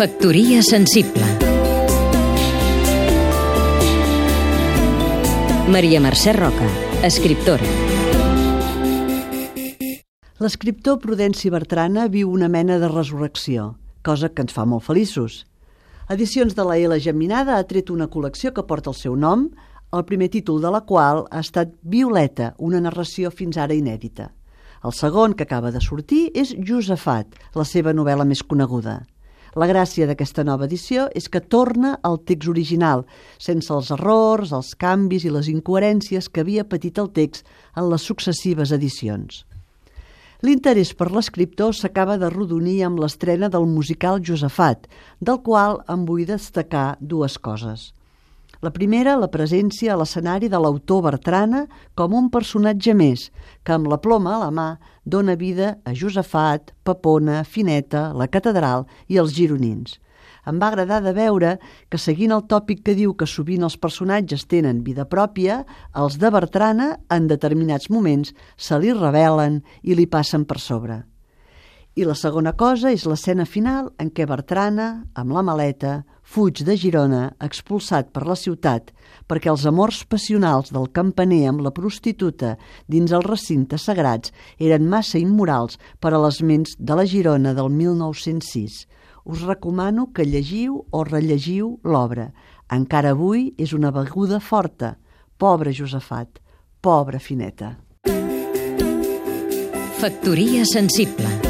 Factoria sensible Maria Mercè Roca, escriptora L'escriptor Prudenci Bertrana viu una mena de resurrecció, cosa que ens fa molt feliços. Edicions de la L Geminada ha tret una col·lecció que porta el seu nom, el primer títol de la qual ha estat Violeta, una narració fins ara inèdita. El segon, que acaba de sortir, és Josefat, la seva novel·la més coneguda. La gràcia d'aquesta nova edició és que torna al text original, sense els errors, els canvis i les incoherències que havia patit el text en les successives edicions. L'interès per l'escriptor s'acaba de rodonir amb l'estrena del musical Josefat, del qual em vull destacar dues coses. La primera, la presència a l'escenari de l'autor Bertrana com un personatge més, que amb la ploma a la mà dona vida a Josefat, Papona, Fineta, la catedral i els gironins. Em va agradar de veure que, seguint el tòpic que diu que sovint els personatges tenen vida pròpia, els de Bertrana, en determinats moments, se li revelen i li passen per sobre. I la segona cosa és l'escena final en què Bertrana, amb la maleta, fuig de Girona, expulsat per la ciutat, perquè els amors passionals del campaner amb la prostituta dins els recintes sagrats eren massa immorals per a les ments de la Girona del 1906. Us recomano que llegiu o rellegiu l'obra. Encara avui és una beguda forta. Pobre Josefat, pobra Fineta. Factoria sensible